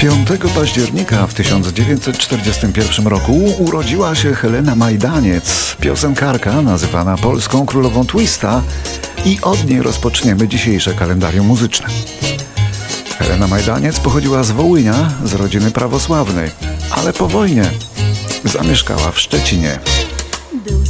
5 października w 1941 roku urodziła się Helena Majdaniec, piosenkarka nazywana polską królową twista i od niej rozpoczniemy dzisiejsze kalendarium muzyczne. Helena Majdaniec pochodziła z Wołynia, z rodziny prawosławnej, ale po wojnie zamieszkała w Szczecinie. Był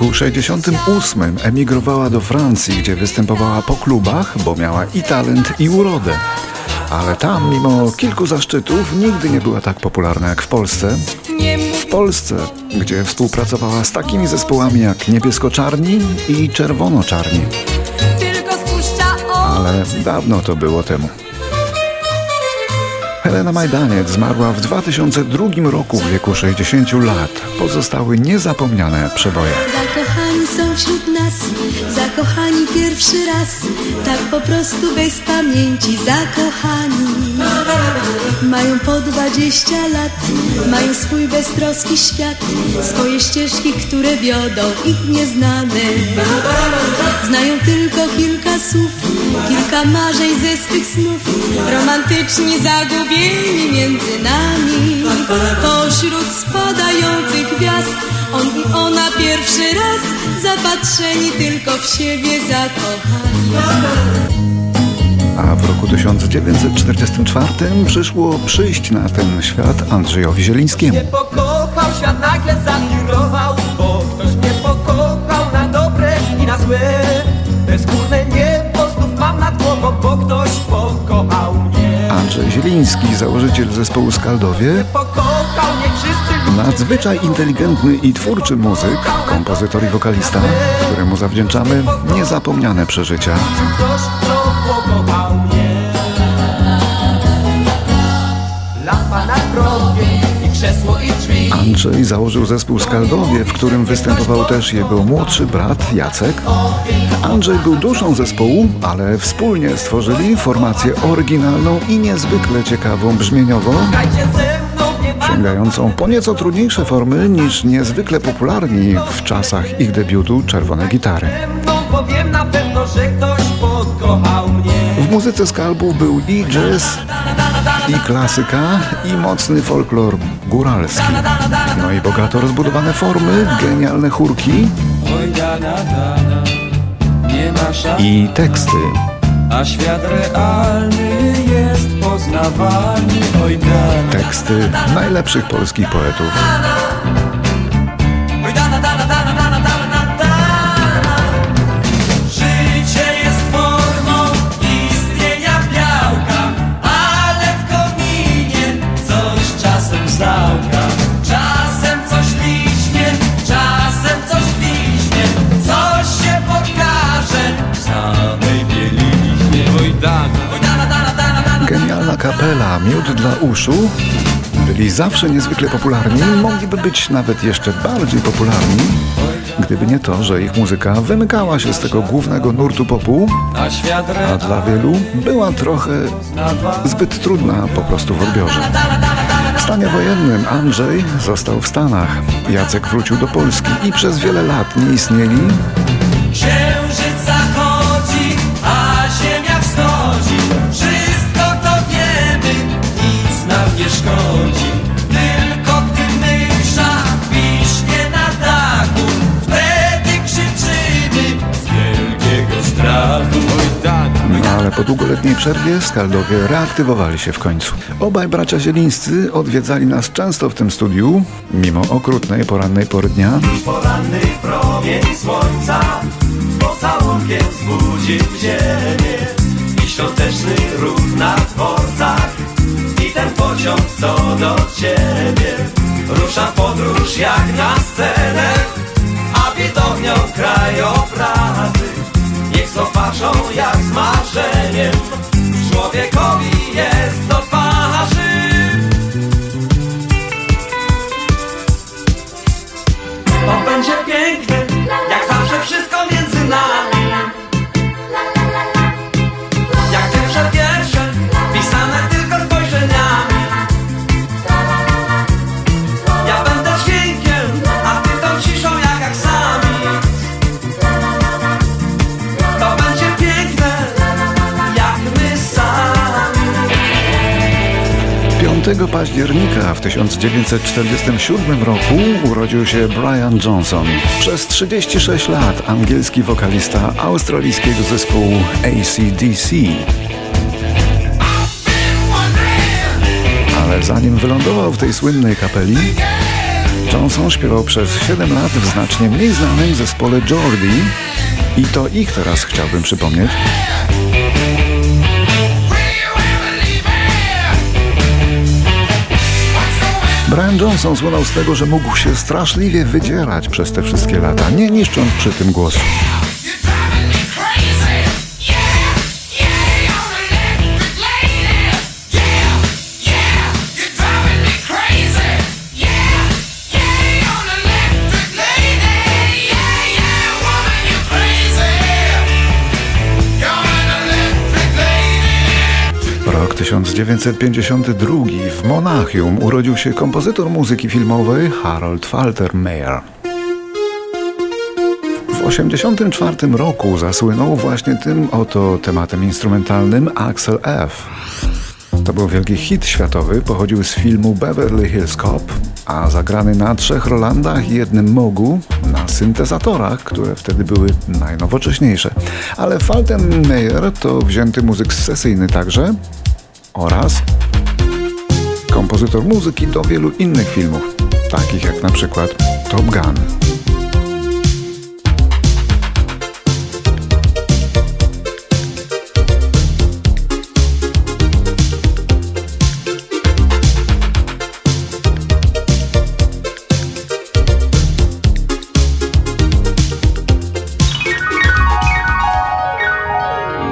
roku 68 emigrowała do Francji, gdzie występowała po klubach, bo miała i talent, i urodę. Ale tam, mimo kilku zaszczytów, nigdy nie była tak popularna jak w Polsce. W Polsce, gdzie współpracowała z takimi zespołami jak Niebiesko-Czarni i Czerwono-Czarni. Ale dawno to było temu. Helena Majdaniec zmarła w 2002 roku w wieku 60 lat. Pozostały niezapomniane przeboje. Zakochani są wśród nas, zakochani pierwszy raz, tak po prostu bez pamięci zakochani. Mają po dwadzieścia lat, mają swój beztroski świat, swoje ścieżki, które wiodą ich nieznane. Znają tylko kilka słów, kilka marzeń ze swych snów, romantyczni zagubieni między nami. Pośród spadających gwiazd, on i ona pierwszy raz, zapatrzeni tylko w siebie zakochani. A w roku 1944 przyszło przyjść na ten świat Andrzejowi Zielińskiemu. Nie pokochał, świat nagle zawirował Bo ktoś mnie pokochał na dobre i na złe Bezgórne niebo znów mam nad głową Bo ktoś pokochał mnie Andrzej Zieliński, założyciel zespołu Skaldowie, Pokochał mnie wszyscy ludzie nadzwyczaj inteligentny i twórczy muzyk, kompozytor i wokalista, któremu zawdzięczamy niezapomniane przeżycia. Andrzej założył zespół Skaldowie, w którym występował też jego młodszy brat Jacek. Andrzej był duszą zespołu, ale wspólnie stworzyli formację oryginalną i niezwykle ciekawą brzmieniowo, sięgającą po nieco trudniejsze formy niż niezwykle popularni w czasach ich debiutu Czerwone Gitary. W muzyce Skalbów był i jazz, i klasyka, i mocny folklor góralski. No i bogato rozbudowane formy, genialne chórki i teksty. a świat realny jest poznawalny. Oj Teksty najlepszych polskich poetów. Kapela, miód dla uszu. Byli zawsze niezwykle popularni, mogliby być nawet jeszcze bardziej popularni, gdyby nie to, że ich muzyka wymykała się z tego głównego nurtu popu, a a dla wielu była trochę zbyt trudna po prostu w odbiorze. W stanie wojennym Andrzej został w Stanach, Jacek wrócił do Polski i przez wiele lat nie istnieli, po długoletniej przerwie Skaldowie reaktywowali się w końcu. Obaj bracia Zielińscy odwiedzali nas często w tym studiu, mimo okrutnej porannej pory dnia. Poranny promień słońca pocałunkiem zbudził ziemię i świąteczny ruch na dworcach i ten pociąg co do ciebie rusza podróż jak na scenę, a widownią krajobrazy co patrzą jak z marzeniem Człowiekowi jest. Października w 1947 roku urodził się Brian Johnson. Przez 36 lat angielski wokalista australijskiego zespołu ACDC. Ale zanim wylądował w tej słynnej kapeli, Johnson śpiewał przez 7 lat w znacznie mniej znanym zespole Geordie i to ich teraz chciałbym przypomnieć. Brian Johnson słynął z tego, że mógł się straszliwie wydzierać przez te wszystkie lata, nie niszcząc przy tym głosu. 1952 w Monachium urodził się kompozytor muzyki filmowej Harold Faltermeyer. W 1984 roku zasłynął właśnie tym oto tematem instrumentalnym Axel F. To był wielki hit światowy, pochodził z filmu Beverly Hills Cop, a zagrany na trzech Rolandach i jednym Mogu na syntezatorach, które wtedy były najnowocześniejsze. Ale Faltenmeyer to wzięty muzyk sesyjny także oraz kompozytor muzyki do wielu innych filmów, takich jak na przykład Top Gun.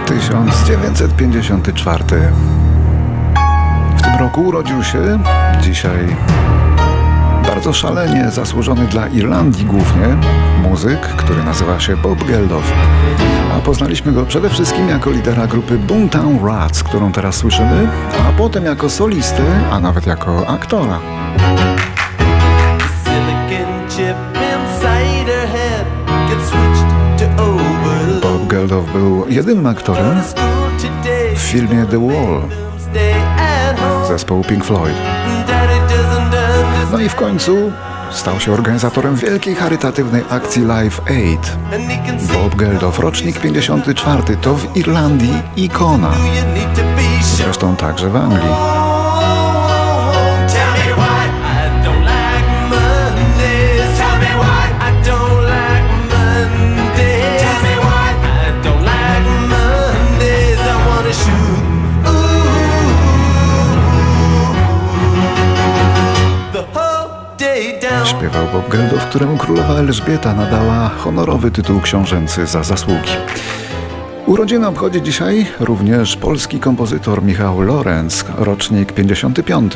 Tysiąc dziewięćset pięćdziesiąty czwarty. Roku urodził się dzisiaj bardzo szalenie zasłużony dla Irlandii głównie muzyk, który nazywa się Bob Geldof. A poznaliśmy go przede wszystkim jako lidera grupy Boomtown Rats, którą teraz słyszymy, a potem jako solistę, a nawet jako aktora. Bob Geldof był jedynym aktorem w filmie The Wall. Zespołu Pink Floyd. No i w końcu stał się organizatorem wielkiej charytatywnej akcji Live Aid. Bob Geldof, rocznik 54, to w Irlandii ikona. Zresztą także w Anglii. Któremu królowa Elżbieta nadała honorowy tytuł książęcy za zasługi. Urodziny obchodzi dzisiaj również polski kompozytor Michał Lorenz, rocznik 55.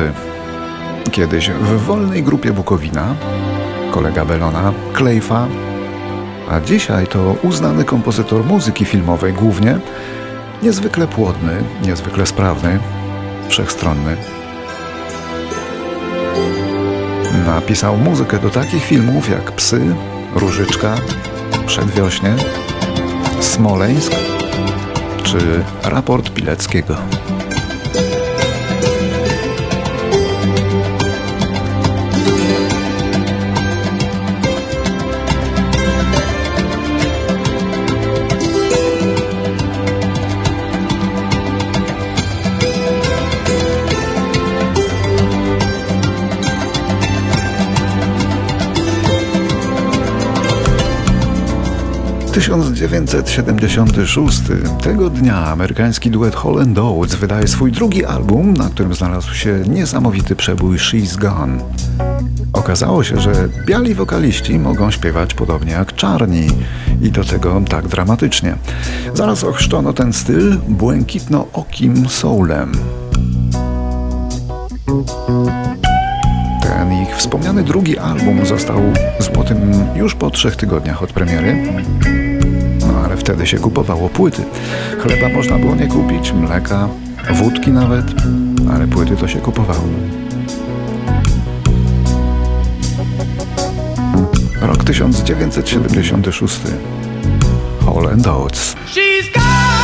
Kiedyś w wolnej grupie Bukowina, kolega Belona, Klejfa, a dzisiaj to uznany kompozytor muzyki filmowej głównie, niezwykle płodny, niezwykle sprawny, wszechstronny. Napisał muzykę do takich filmów jak Psy, Różyczka, Przedwiośnie, Smoleńsk czy Raport Pileckiego. 1976. Tego dnia amerykański duet Hall Oates wydaje swój drugi album, na którym znalazł się niesamowity przebój She's Gone. Okazało się, że biali wokaliści mogą śpiewać podobnie jak czarni i do tego tak dramatycznie. Zaraz ochrzczono ten styl błękitno-okim soulem. Ten ich wspomniany drugi album został złotym już po trzech tygodniach od premiery. Wtedy się kupowało płyty. Chleba można było nie kupić, mleka, wódki nawet, ale płyty to się kupowało. Rok 1976. Hall and. She's gone.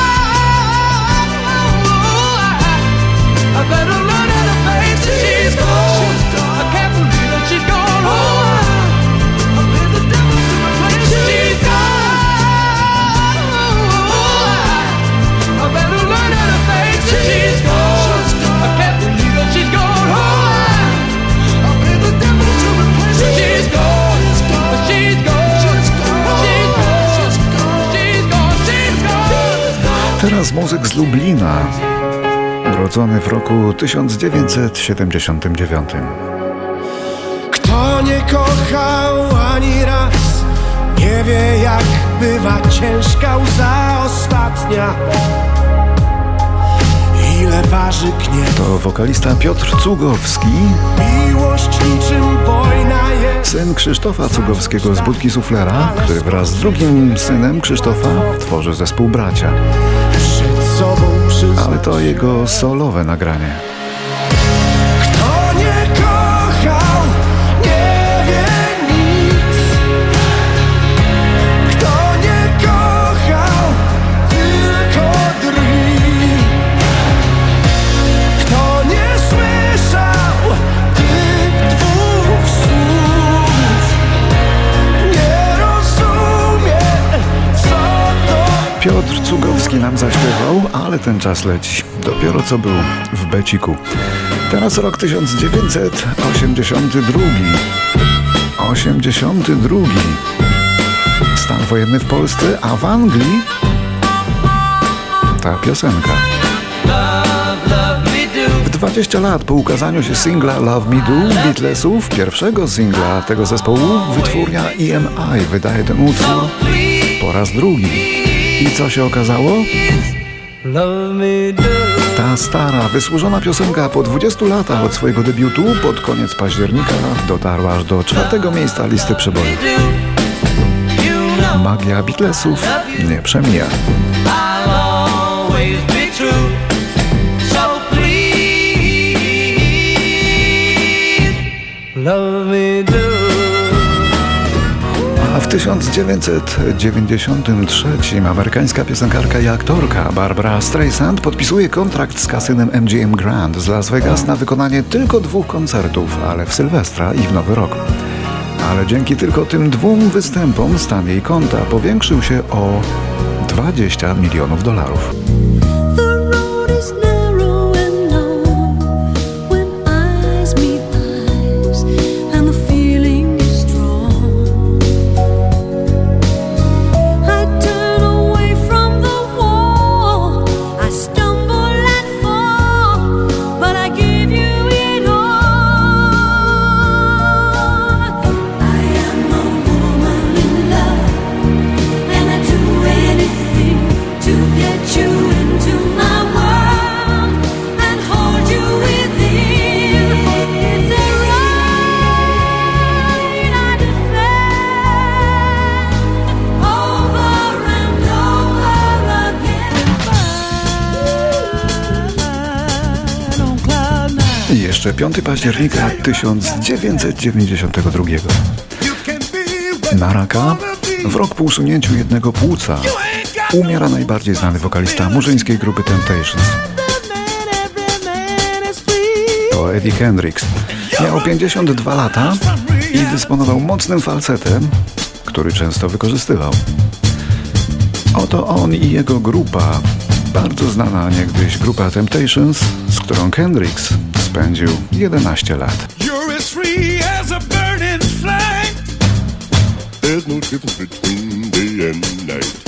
Muzyk z Lublina, urodzony w roku 1979. Kto nie kochał ani raz, nie wie jak bywa ciężka łza ostatnia. Ile waży gniew, To wokalista Piotr Cugowski, miłość niczym wojna jest. syn Krzysztofa Cugowskiego z Budki Suflera, który wraz z drugim synem Krzysztofa tworzy zespół Bracia. Sobą przyznać. Ale to jego solowe nagranie. Kto nie kochał, nie wie nic. Kto nie kochał, tylko drwi. Kto nie słyszał tych dwóch słów, nie rozumie, co to Piotr Cugowski nam zaśpiewał, ten czas leci. Dopiero co był w Beciku. Teraz rok 1982. 82. Stan wojenny w Polsce, a w Anglii ta piosenka. W 20 lat po ukazaniu się singla Love Me Do Beatlesów, pierwszego singla tego zespołu, wytwórnia EMI wydaje ten utwór po raz drugi. I co się okazało? Ta stara, wysłużona piosenka po 20 latach od swojego debiutu pod koniec października dotarła aż do czwartego miejsca listy przebojów. Magia Beatlesów nie przemija. Love 1993 amerykańska piosenkarka i aktorka Barbara Streisand podpisuje kontrakt z kasynem MGM Grand z Las Vegas na wykonanie tylko dwóch koncertów, ale w Sylwestra i w Nowy Rok. Ale dzięki tylko tym dwóm występom stan jej konta powiększył się o 20 milionów dolarów. Jeszcze 5 października 1992. Na raka, w rok po usunięciu jednego płuca, umiera najbardziej znany wokalista murzyńskiej grupy Temptations. To Eddie Kendricks. Miał 52 lata i dysponował mocnym falsetem, który często wykorzystywał. Oto on i jego grupa, bardzo znana niegdyś grupa Temptations, z którą Kendricks spędził 11 lat. You're as free as a burning flame. There's no difference between day and night.